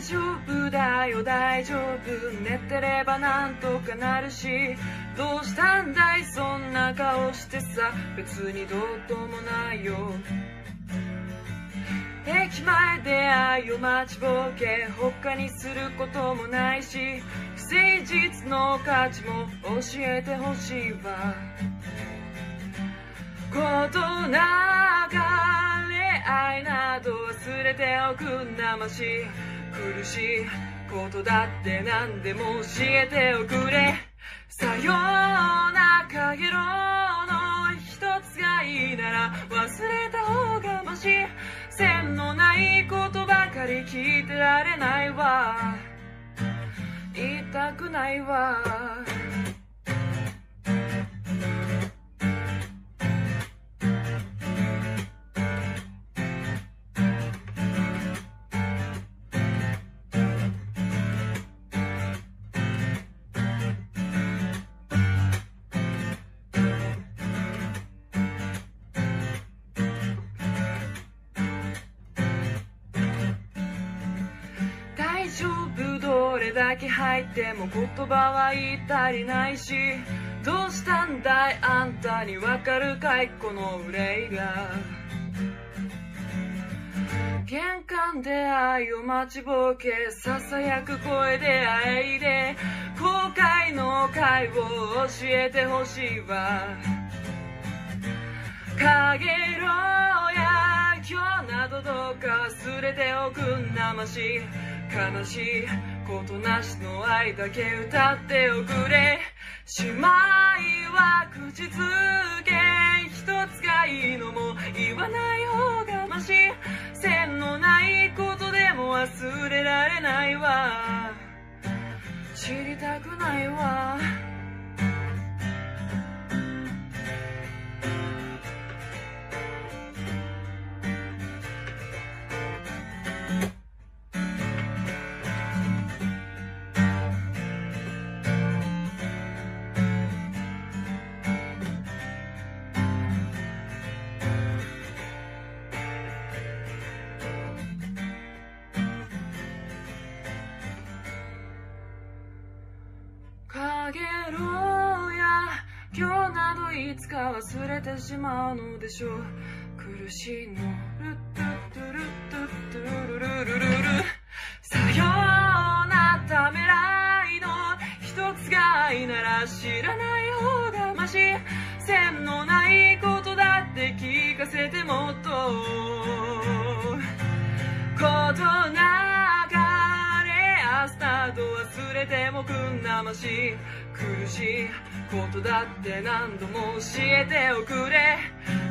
大丈夫だよ大丈夫寝てればなんとかなるしどうしたんだいそんな顔してさ別にどうともないよ駅前で愛を待ちぼうけ他にすることもないし不誠実の価値も教えてほしいわことながれ愛など忘れておくんなまし苦しいことだって何でも教えておくれ。さようなかげろの一つがいいなら忘れた方がまし線のないことばかり聞いてられないわ。言いたくないわ。丈夫どれだけ入っても言葉は言い足りないしどうしたんだいあんたにわかるかいこの憂いが玄関で愛を待ちぼうけささやく声であえいで後悔の回を教えてほしいわかげろや今日などどうか忘れておくんなまし悲しいことなしの愛だけ歌っておくれ。しまいは口づけ。一つがいいのも言わない方がまし。線のないことでも忘れられないわ。知りたくないわ。げろや。今日などいつか忘れてしまうのでしょう。苦しいの。ルットゥルットゥトゥルルルルル。さようなためらいの。一つが愛なら知らない方がまし。線のないことだって聞かせてもっと。てもくんなまし苦しいことだって何度も教えておくれ。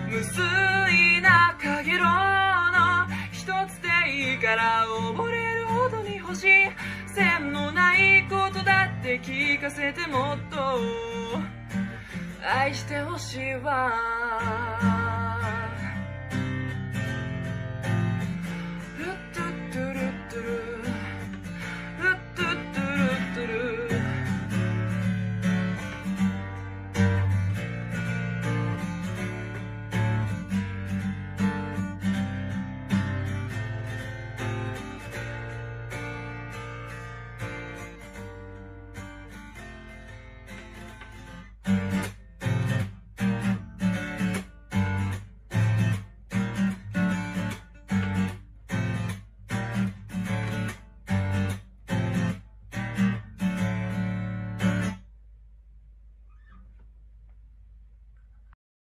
無粋なかげろの一つでいいから溺れるほどに欲しい。線のないことだって聞かせてもっと。愛してほしいわ。